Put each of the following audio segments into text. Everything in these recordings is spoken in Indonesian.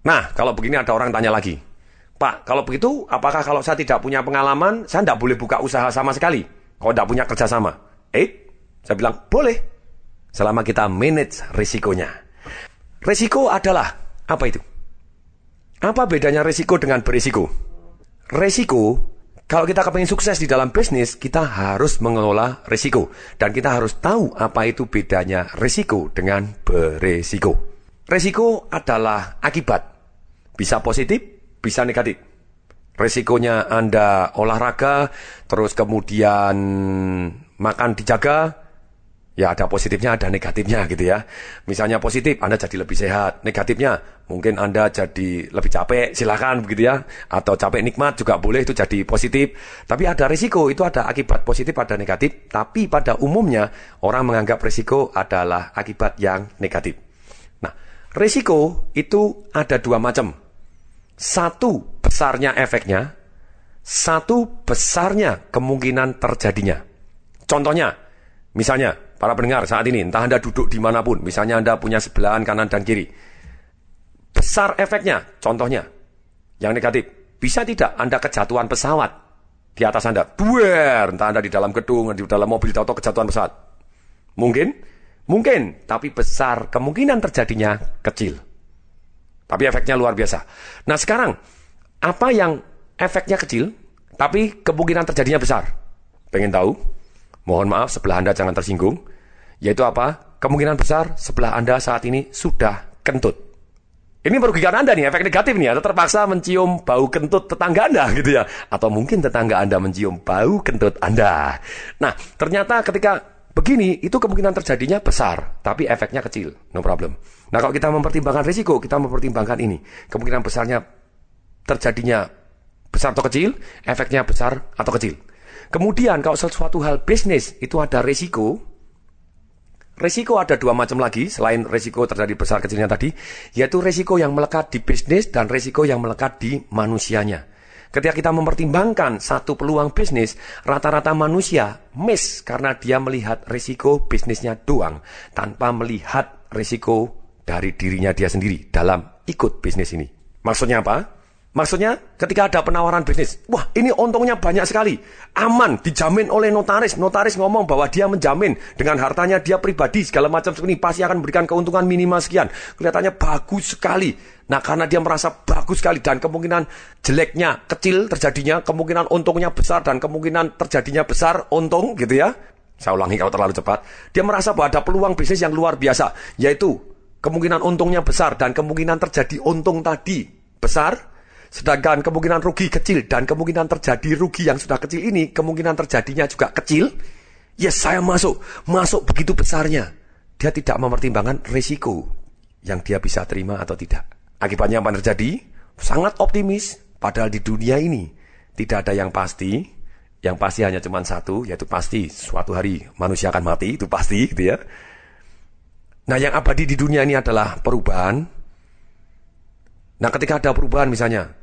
Nah, kalau begini ada orang tanya lagi. Pak, kalau begitu, apakah kalau saya tidak punya pengalaman, saya tidak boleh buka usaha sama sekali? Kalau tidak punya kerjasama? Eh, saya bilang, boleh. Selama kita manage risikonya. Risiko adalah, apa itu? Apa bedanya risiko dengan berisiko? Risiko, kalau kita kepingin sukses di dalam bisnis, kita harus mengelola risiko. Dan kita harus tahu apa itu bedanya risiko dengan berisiko. Risiko adalah akibat. Bisa positif, bisa negatif. Resikonya Anda olahraga, terus kemudian makan dijaga, ya ada positifnya, ada negatifnya gitu ya. Misalnya positif, Anda jadi lebih sehat. Negatifnya, mungkin Anda jadi lebih capek, silakan begitu ya. Atau capek nikmat juga boleh, itu jadi positif. Tapi ada risiko, itu ada akibat positif, ada negatif. Tapi pada umumnya, orang menganggap risiko adalah akibat yang negatif. Nah, risiko itu ada dua macam. Satu besarnya efeknya, satu besarnya kemungkinan terjadinya. Contohnya, misalnya para pendengar saat ini, entah Anda duduk di mana pun, misalnya Anda punya sebelahan kanan dan kiri. Besar efeknya, contohnya, yang negatif, bisa tidak Anda kejatuhan pesawat di atas Anda? Buer, entah Anda di dalam gedung, di dalam mobil, atau kejatuhan pesawat. Mungkin? Mungkin, tapi besar kemungkinan terjadinya kecil. Tapi efeknya luar biasa. Nah sekarang, apa yang efeknya kecil, tapi kemungkinan terjadinya besar? Pengen tahu? Mohon maaf, sebelah Anda jangan tersinggung. Yaitu apa? Kemungkinan besar sebelah Anda saat ini sudah kentut. Ini merugikan Anda nih, efek negatif nih. Atau terpaksa mencium bau kentut tetangga Anda gitu ya. Atau mungkin tetangga Anda mencium bau kentut Anda. Nah, ternyata ketika Begini, itu kemungkinan terjadinya besar, tapi efeknya kecil, no problem. Nah kalau kita mempertimbangkan risiko, kita mempertimbangkan ini. Kemungkinan besarnya terjadinya besar atau kecil, efeknya besar atau kecil. Kemudian kalau sesuatu hal bisnis itu ada risiko, risiko ada dua macam lagi selain risiko terjadi besar kecilnya tadi, yaitu risiko yang melekat di bisnis dan risiko yang melekat di manusianya. Ketika kita mempertimbangkan satu peluang bisnis, rata-rata manusia miss karena dia melihat risiko bisnisnya doang tanpa melihat risiko dari dirinya dia sendiri dalam ikut bisnis ini. Maksudnya apa? Maksudnya ketika ada penawaran bisnis, wah ini untungnya banyak sekali, aman, dijamin oleh notaris. Notaris ngomong bahwa dia menjamin dengan hartanya dia pribadi segala macam ini pasti akan memberikan keuntungan minimal sekian. Kelihatannya bagus sekali. Nah karena dia merasa bagus sekali dan kemungkinan jeleknya kecil terjadinya, kemungkinan untungnya besar dan kemungkinan terjadinya besar untung gitu ya. Saya ulangi kalau terlalu cepat. Dia merasa bahwa ada peluang bisnis yang luar biasa, yaitu kemungkinan untungnya besar dan kemungkinan terjadi untung tadi besar Sedangkan kemungkinan rugi kecil dan kemungkinan terjadi rugi yang sudah kecil ini, kemungkinan terjadinya juga kecil. Ya saya masuk, masuk begitu besarnya. Dia tidak mempertimbangkan risiko yang dia bisa terima atau tidak. Akibatnya apa terjadi? Sangat optimis, padahal di dunia ini tidak ada yang pasti. Yang pasti hanya cuma satu, yaitu pasti suatu hari manusia akan mati, itu pasti gitu ya. Nah yang abadi di dunia ini adalah perubahan. Nah ketika ada perubahan misalnya,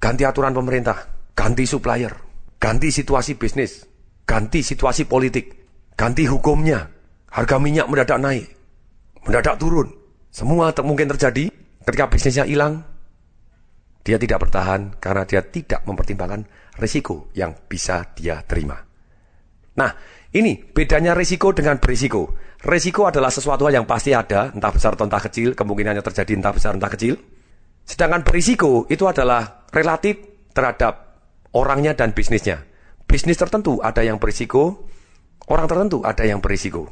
ganti aturan pemerintah, ganti supplier, ganti situasi bisnis, ganti situasi politik, ganti hukumnya, harga minyak mendadak naik, mendadak turun. Semua mungkin terjadi ketika bisnisnya hilang, dia tidak bertahan karena dia tidak mempertimbangkan risiko yang bisa dia terima. Nah, ini bedanya risiko dengan berisiko. Risiko adalah sesuatu yang pasti ada, entah besar atau entah kecil, kemungkinannya terjadi entah besar entah kecil. Sedangkan berisiko itu adalah relatif terhadap orangnya dan bisnisnya. Bisnis tertentu ada yang berisiko, orang tertentu ada yang berisiko.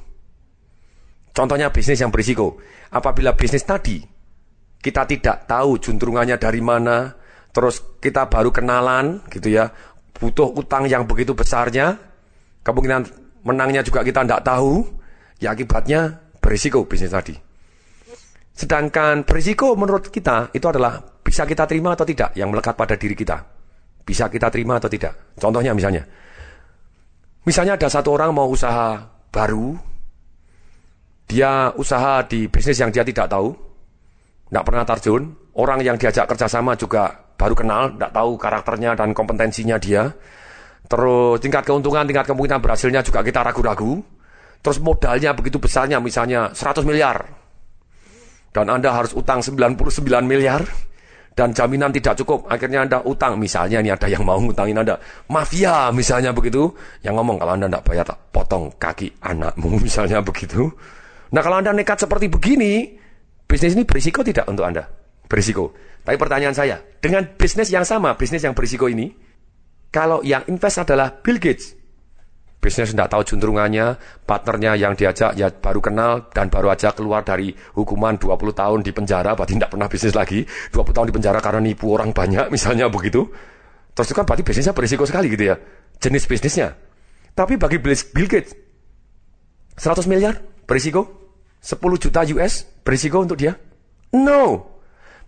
Contohnya bisnis yang berisiko. Apabila bisnis tadi kita tidak tahu juntrungannya dari mana, terus kita baru kenalan gitu ya, butuh utang yang begitu besarnya, kemungkinan menangnya juga kita tidak tahu, ya akibatnya berisiko bisnis tadi. Sedangkan berisiko menurut kita itu adalah bisa kita terima atau tidak yang melekat pada diri kita. Bisa kita terima atau tidak. Contohnya misalnya. Misalnya ada satu orang mau usaha baru. Dia usaha di bisnis yang dia tidak tahu. Tidak pernah terjun. Orang yang diajak kerjasama juga baru kenal. Tidak tahu karakternya dan kompetensinya dia. Terus tingkat keuntungan, tingkat kemungkinan berhasilnya juga kita ragu-ragu. Terus modalnya begitu besarnya misalnya 100 miliar dan Anda harus utang 99 miliar dan jaminan tidak cukup, akhirnya Anda utang. Misalnya ini ada yang mau ngutangin Anda, mafia misalnya begitu, yang ngomong kalau Anda tidak bayar tak potong kaki anakmu misalnya begitu. Nah kalau Anda nekat seperti begini, bisnis ini berisiko tidak untuk Anda? Berisiko. Tapi pertanyaan saya, dengan bisnis yang sama, bisnis yang berisiko ini, kalau yang invest adalah Bill Gates, bisnis tidak tahu juntrungannya, partnernya yang diajak ya baru kenal dan baru aja keluar dari hukuman 20 tahun di penjara, berarti tidak pernah bisnis lagi, 20 tahun di penjara karena nipu orang banyak misalnya begitu. Terus itu kan berarti bisnisnya berisiko sekali gitu ya, jenis bisnisnya. Tapi bagi Bill Gates, 100 miliar berisiko, 10 juta US berisiko untuk dia? No.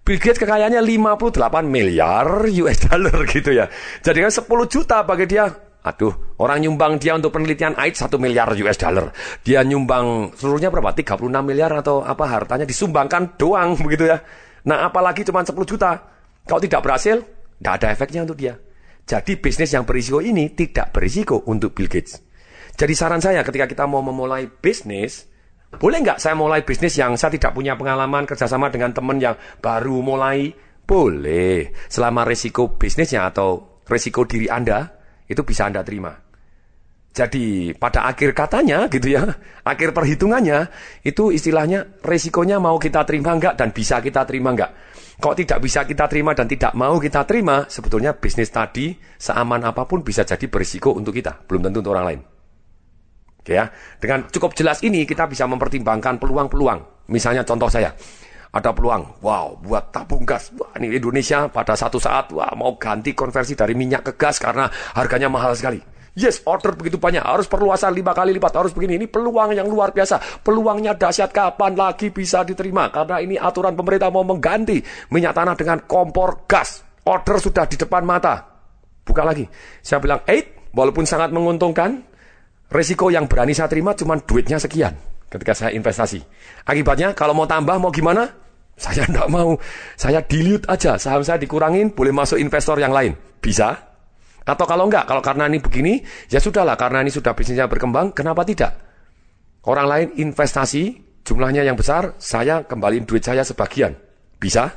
Bill Gates kekayaannya 58 miliar US dollar gitu ya. Jadi kan 10 juta bagi dia Aduh, orang nyumbang dia untuk penelitian AIDS 1 miliar US dollar. Dia nyumbang seluruhnya berapa? 36 miliar atau apa hartanya disumbangkan doang begitu ya. Nah, apalagi cuma 10 juta. Kalau tidak berhasil, tidak ada efeknya untuk dia. Jadi bisnis yang berisiko ini tidak berisiko untuk Bill Gates. Jadi saran saya ketika kita mau memulai bisnis, boleh nggak saya mulai bisnis yang saya tidak punya pengalaman kerjasama dengan teman yang baru mulai? Boleh, selama risiko bisnisnya atau risiko diri Anda itu bisa Anda terima. Jadi pada akhir katanya gitu ya, akhir perhitungannya itu istilahnya resikonya mau kita terima enggak dan bisa kita terima enggak. Kalau tidak bisa kita terima dan tidak mau kita terima, sebetulnya bisnis tadi seaman apa pun bisa jadi berisiko untuk kita, belum tentu untuk orang lain. Oke ya, dengan cukup jelas ini kita bisa mempertimbangkan peluang-peluang. Misalnya contoh saya, ada peluang, wow, buat tabung gas. Wah, ini Indonesia pada satu saat, wah, mau ganti konversi dari minyak ke gas karena harganya mahal sekali. Yes, order begitu banyak, harus perluasan lima kali lipat, harus begini. Ini peluang yang luar biasa. Peluangnya dahsyat kapan lagi bisa diterima? Karena ini aturan pemerintah mau mengganti minyak tanah dengan kompor gas. Order sudah di depan mata. Buka lagi. Saya bilang, eight, walaupun sangat menguntungkan, resiko yang berani saya terima cuma duitnya sekian ketika saya investasi. Akibatnya kalau mau tambah mau gimana? Saya tidak mau. Saya dilute aja. Saham saya dikurangin, boleh masuk investor yang lain. Bisa. Atau kalau enggak, kalau karena ini begini, ya sudahlah. Karena ini sudah bisnisnya berkembang, kenapa tidak? Orang lain investasi, jumlahnya yang besar, saya kembaliin duit saya sebagian. Bisa.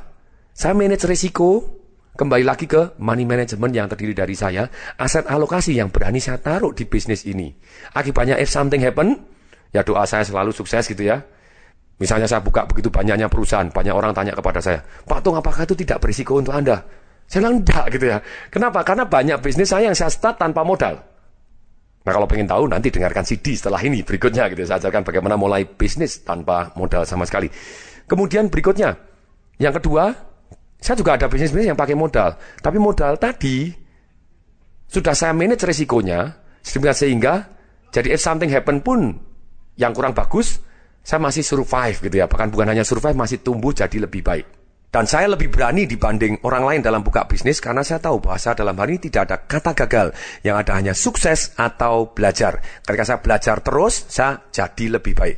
Saya manage risiko, kembali lagi ke money management yang terdiri dari saya, aset alokasi yang berani saya taruh di bisnis ini. Akibatnya if something happen, ya doa saya selalu sukses gitu ya. Misalnya saya buka begitu banyaknya perusahaan, banyak orang tanya kepada saya, Pak Tung apakah itu tidak berisiko untuk Anda? Saya bilang enggak gitu ya. Kenapa? Karena banyak bisnis saya yang saya start tanpa modal. Nah kalau pengen tahu nanti dengarkan CD setelah ini berikutnya gitu. Saya ajarkan bagaimana mulai bisnis tanpa modal sama sekali. Kemudian berikutnya, yang kedua, saya juga ada bisnis-bisnis yang pakai modal. Tapi modal tadi sudah saya manage resikonya sehingga jadi if something happen pun yang kurang bagus, saya masih survive gitu ya. Bahkan bukan hanya survive, masih tumbuh jadi lebih baik. Dan saya lebih berani dibanding orang lain dalam buka bisnis karena saya tahu bahasa dalam hari ini tidak ada kata gagal. Yang ada hanya sukses atau belajar. Ketika saya belajar terus, saya jadi lebih baik.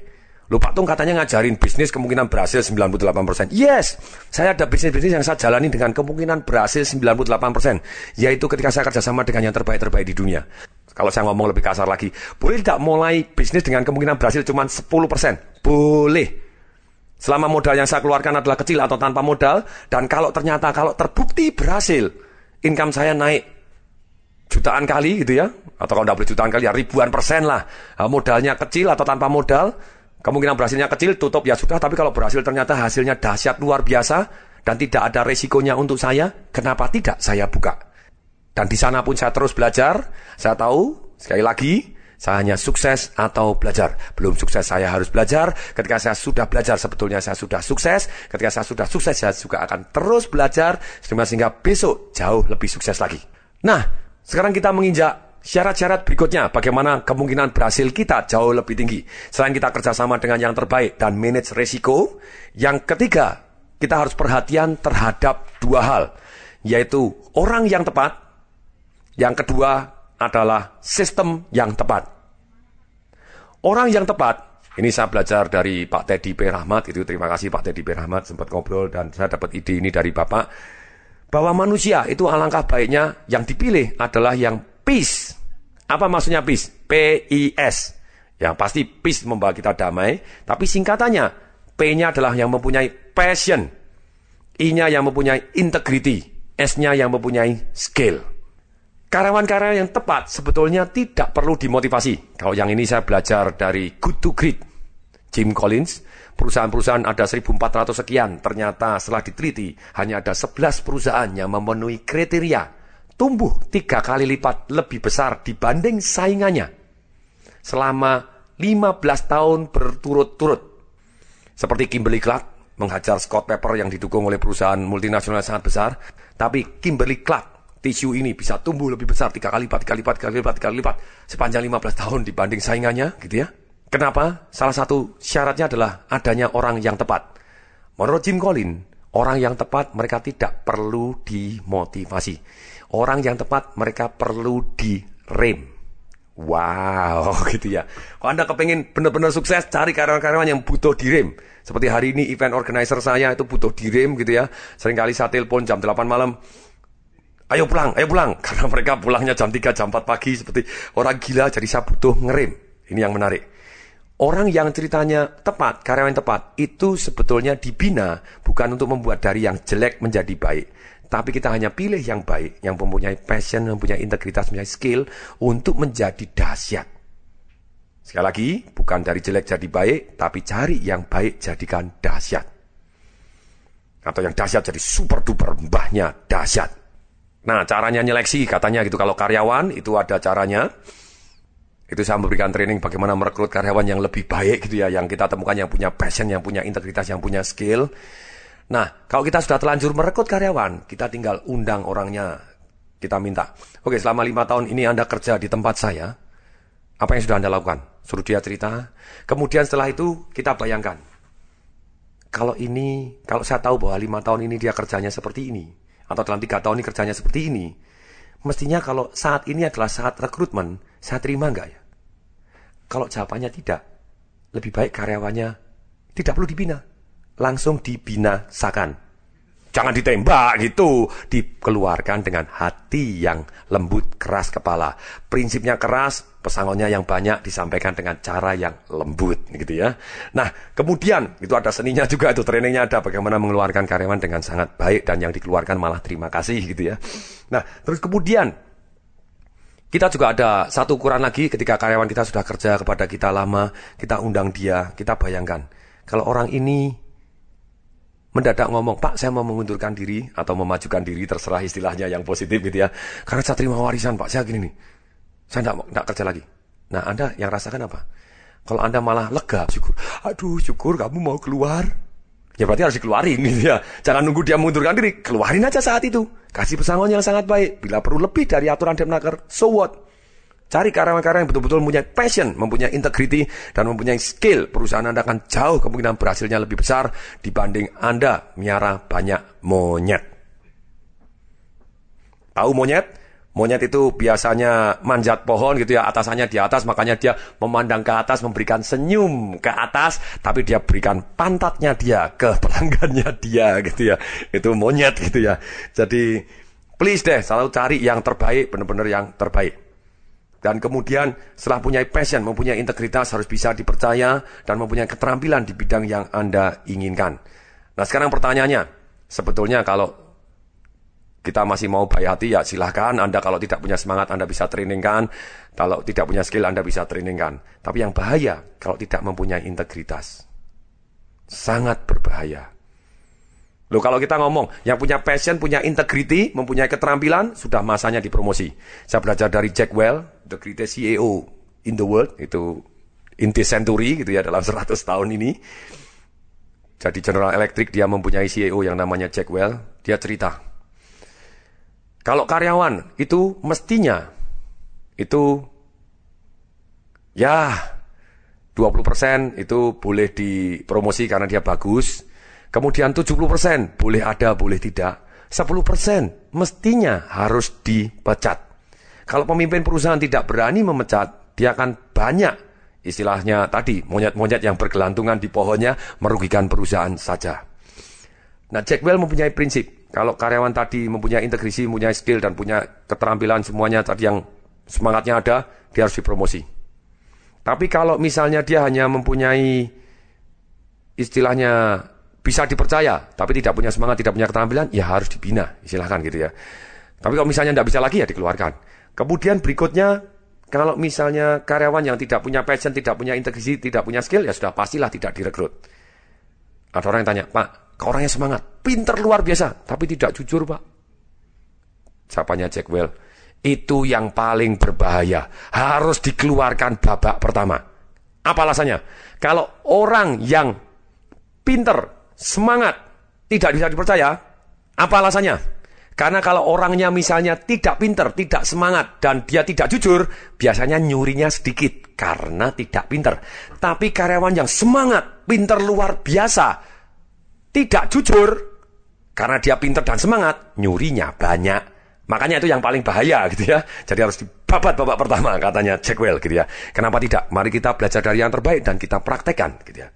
Lu Pak Tung katanya ngajarin bisnis kemungkinan berhasil 98%. Yes, saya ada bisnis-bisnis yang saya jalani dengan kemungkinan berhasil 98%. Yaitu ketika saya kerjasama dengan yang terbaik-terbaik di dunia. Kalau saya ngomong lebih kasar lagi, boleh tidak mulai bisnis dengan kemungkinan berhasil cuma 10%? Boleh. Selama modal yang saya keluarkan adalah kecil atau tanpa modal, dan kalau ternyata kalau terbukti berhasil, income saya naik jutaan kali gitu ya, atau kalau tidak jutaan kali ya ribuan persen lah. Nah, modalnya kecil atau tanpa modal, kemungkinan berhasilnya kecil, tutup ya sudah, tapi kalau berhasil ternyata hasilnya dahsyat luar biasa, dan tidak ada resikonya untuk saya, kenapa tidak saya buka? Dan di sana pun saya terus belajar. Saya tahu, sekali lagi, saya hanya sukses atau belajar. Belum sukses saya harus belajar. Ketika saya sudah belajar sebetulnya saya sudah sukses. Ketika saya sudah sukses saya juga akan terus belajar. Sehingga besok jauh lebih sukses lagi. Nah, sekarang kita menginjak syarat-syarat berikutnya. Bagaimana kemungkinan berhasil kita jauh lebih tinggi. Selain kita kerjasama dengan yang terbaik dan manage resiko. Yang ketiga, kita harus perhatian terhadap dua hal. Yaitu orang yang tepat yang kedua adalah sistem yang tepat. Orang yang tepat, ini saya belajar dari Pak Teddy P. Rahmat, itu terima kasih Pak Teddy P. Rahmat, sempat ngobrol dan saya dapat ide ini dari Bapak, bahwa manusia itu alangkah baiknya yang dipilih adalah yang peace. Apa maksudnya peace? P-I-S. Yang pasti peace membawa kita damai, tapi singkatannya P-nya adalah yang mempunyai passion. I-nya yang mempunyai integrity. S-nya yang mempunyai skill. Karyawan-karyawan yang tepat sebetulnya tidak perlu dimotivasi. Kalau yang ini saya belajar dari Good to Great. Jim Collins, perusahaan-perusahaan ada 1400 sekian. Ternyata setelah diteliti, hanya ada 11 perusahaan yang memenuhi kriteria tumbuh tiga kali lipat lebih besar dibanding saingannya. Selama 15 tahun berturut-turut. Seperti Kimberly Clark menghajar Scott Pepper yang didukung oleh perusahaan multinasional sangat besar. Tapi Kimberly Clark tisu ini bisa tumbuh lebih besar tiga kali lipat, tiga kali lipat, tiga kali lipat, tiga kali lipat sepanjang 15 tahun dibanding saingannya, gitu ya. Kenapa? Salah satu syaratnya adalah adanya orang yang tepat. Menurut Jim Collins, orang yang tepat mereka tidak perlu dimotivasi. Orang yang tepat mereka perlu direm. Wow, gitu ya. Kalau Anda kepengen benar-benar sukses, cari karyawan-karyawan yang butuh direm. Seperti hari ini event organizer saya itu butuh direm gitu ya. Seringkali saya telepon jam 8 malam, ayo pulang, ayo pulang. Karena mereka pulangnya jam 3, jam 4 pagi seperti orang gila, jadi saya butuh ngerem. Ini yang menarik. Orang yang ceritanya tepat, karyawan tepat, itu sebetulnya dibina bukan untuk membuat dari yang jelek menjadi baik. Tapi kita hanya pilih yang baik, yang mempunyai passion, mempunyai integritas, mempunyai skill untuk menjadi dahsyat. Sekali lagi, bukan dari jelek jadi baik, tapi cari yang baik jadikan dahsyat. Atau yang dahsyat jadi super duper mbahnya dahsyat. Nah, caranya nyeleksi katanya gitu. Kalau karyawan itu ada caranya. Itu saya memberikan training bagaimana merekrut karyawan yang lebih baik gitu ya. Yang kita temukan yang punya passion, yang punya integritas, yang punya skill. Nah, kalau kita sudah telanjur merekrut karyawan, kita tinggal undang orangnya. Kita minta, oke selama lima tahun ini Anda kerja di tempat saya, apa yang sudah Anda lakukan? Suruh dia cerita. Kemudian setelah itu kita bayangkan. Kalau ini, kalau saya tahu bahwa lima tahun ini dia kerjanya seperti ini, atau dalam tiga tahun ini kerjanya seperti ini, mestinya kalau saat ini adalah saat rekrutmen, saya terima nggak ya? Kalau jawabannya tidak, lebih baik karyawannya tidak perlu dibina, langsung dibinasakan. Jangan ditembak gitu, dikeluarkan dengan hati yang lembut, keras kepala. Prinsipnya keras, pesangonnya yang banyak disampaikan dengan cara yang lembut gitu ya. Nah, kemudian itu ada seninya juga itu trainingnya ada bagaimana mengeluarkan karyawan dengan sangat baik dan yang dikeluarkan malah terima kasih gitu ya. Nah, terus kemudian kita juga ada satu ukuran lagi ketika karyawan kita sudah kerja kepada kita lama, kita undang dia, kita bayangkan kalau orang ini mendadak ngomong, Pak saya mau mengundurkan diri atau memajukan diri, terserah istilahnya yang positif gitu ya. Karena saya terima warisan Pak, saya gini nih, saya tidak kerja lagi. Nah Anda yang rasakan apa? Kalau Anda malah lega, syukur, aduh syukur kamu mau keluar. Ya berarti harus dikeluarin gitu ya. Jangan nunggu dia mengundurkan diri, keluarin aja saat itu. Kasih pesangon yang sangat baik. Bila perlu lebih dari aturan Depnaker, so what? Cari karyawan-karyawan yang betul-betul mempunyai passion, mempunyai integrity, dan mempunyai skill. Perusahaan Anda akan jauh kemungkinan berhasilnya lebih besar dibanding Anda miara banyak monyet. Tahu monyet? Monyet itu biasanya manjat pohon gitu ya, atasannya di atas, makanya dia memandang ke atas, memberikan senyum ke atas, tapi dia berikan pantatnya dia ke pelanggannya dia gitu ya. Itu monyet gitu ya. Jadi please deh, selalu cari yang terbaik, benar-benar yang terbaik. Dan kemudian setelah punya passion, mempunyai integritas, harus bisa dipercaya dan mempunyai keterampilan di bidang yang Anda inginkan. Nah sekarang pertanyaannya, sebetulnya kalau kita masih mau baik hati ya silahkan. Anda kalau tidak punya semangat Anda bisa trainingkan. Kalau tidak punya skill Anda bisa trainingkan. Tapi yang bahaya kalau tidak mempunyai integritas. Sangat berbahaya Loh kalau kita ngomong, yang punya passion, punya integrity, mempunyai keterampilan, sudah masanya dipromosi. Saya belajar dari Jack Well, the greatest CEO in the world, itu in this century gitu ya dalam 100 tahun ini. Jadi General Electric dia mempunyai CEO yang namanya Jack Well, dia cerita. Kalau karyawan itu mestinya itu ya 20% itu boleh dipromosi karena dia bagus, Kemudian 70% boleh ada, boleh tidak. 10% mestinya harus dipecat. Kalau pemimpin perusahaan tidak berani memecat, dia akan banyak istilahnya tadi monyet-monyet yang bergelantungan di pohonnya merugikan perusahaan saja. Nah, Jackwell mempunyai prinsip. Kalau karyawan tadi mempunyai integrasi, mempunyai skill dan punya keterampilan semuanya tadi yang semangatnya ada, dia harus dipromosi. Tapi kalau misalnya dia hanya mempunyai istilahnya bisa dipercaya, tapi tidak punya semangat, tidak punya keterampilan, ya harus dibina, silahkan gitu ya. Tapi kalau misalnya tidak bisa lagi, ya dikeluarkan. Kemudian berikutnya, kalau misalnya karyawan yang tidak punya passion, tidak punya integrasi, tidak punya skill, ya sudah pastilah tidak direkrut. Ada orang yang tanya, Pak, orangnya semangat, pinter luar biasa, tapi tidak jujur Pak. Siapanya Jack Well, itu yang paling berbahaya, harus dikeluarkan babak pertama. Apa alasannya? Kalau orang yang pinter, semangat, tidak bisa dipercaya. Apa alasannya? Karena kalau orangnya misalnya tidak pinter, tidak semangat, dan dia tidak jujur, biasanya nyurinya sedikit karena tidak pinter. Tapi karyawan yang semangat, pinter luar biasa, tidak jujur, karena dia pinter dan semangat, nyurinya banyak. Makanya itu yang paling bahaya gitu ya. Jadi harus dibabat babak pertama katanya Jack Well gitu ya. Kenapa tidak? Mari kita belajar dari yang terbaik dan kita praktekkan gitu ya.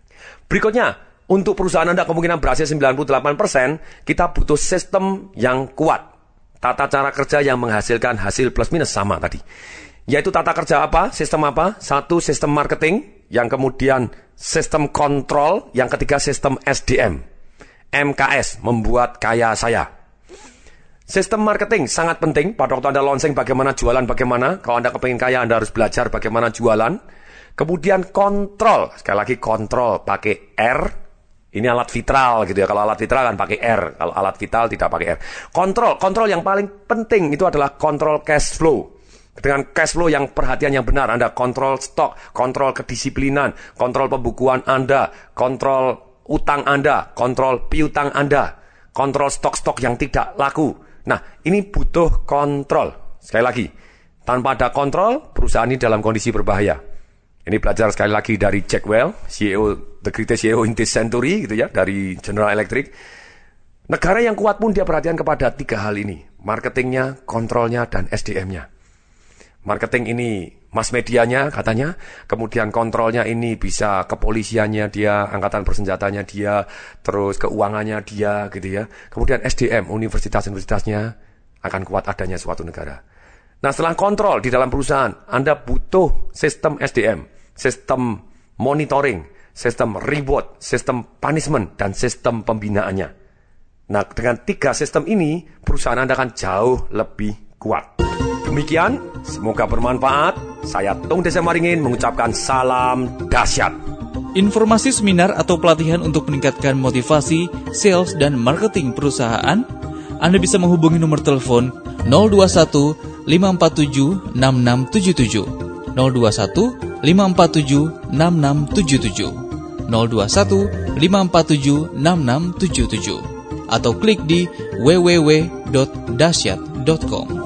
Berikutnya, untuk perusahaan Anda kemungkinan berhasil 98%, kita butuh sistem yang kuat. Tata cara kerja yang menghasilkan hasil plus minus sama tadi. Yaitu tata kerja apa? Sistem apa? Satu, sistem marketing. Yang kemudian sistem kontrol. Yang ketiga, sistem SDM. MKS, membuat kaya saya. Sistem marketing sangat penting pada waktu Anda launching bagaimana jualan, bagaimana. Kalau Anda kepingin kaya, Anda harus belajar bagaimana jualan. Kemudian kontrol, sekali lagi kontrol pakai R, ini alat vitral gitu ya. Kalau alat vitral kan pakai R. Kalau alat vital tidak pakai R. Kontrol, kontrol yang paling penting itu adalah kontrol cash flow. Dengan cash flow yang perhatian yang benar, Anda kontrol stok, kontrol kedisiplinan, kontrol pembukuan Anda, kontrol utang Anda, kontrol piutang Anda, kontrol stok-stok yang tidak laku. Nah, ini butuh kontrol. Sekali lagi, tanpa ada kontrol, perusahaan ini dalam kondisi berbahaya. Ini belajar sekali lagi dari Jack Well, CEO, the greatest CEO in this century, gitu ya, dari General Electric. Negara yang kuat pun dia perhatian kepada tiga hal ini. Marketingnya, kontrolnya, dan SDM-nya. Marketing ini mass medianya katanya, kemudian kontrolnya ini bisa kepolisiannya dia, angkatan persenjatanya dia, terus keuangannya dia gitu ya. Kemudian SDM, universitas-universitasnya akan kuat adanya suatu negara. Nah setelah kontrol di dalam perusahaan, Anda butuh sistem SDM sistem monitoring, sistem reward, sistem punishment, dan sistem pembinaannya. Nah, dengan tiga sistem ini, perusahaan Anda akan jauh lebih kuat. Demikian, semoga bermanfaat. Saya Tung Desa Maringin mengucapkan salam dahsyat. Informasi seminar atau pelatihan untuk meningkatkan motivasi, sales, dan marketing perusahaan, Anda bisa menghubungi nomor telepon 021 547 6677 021 547 6677 021 547 6677 atau klik di www.dasyat.com.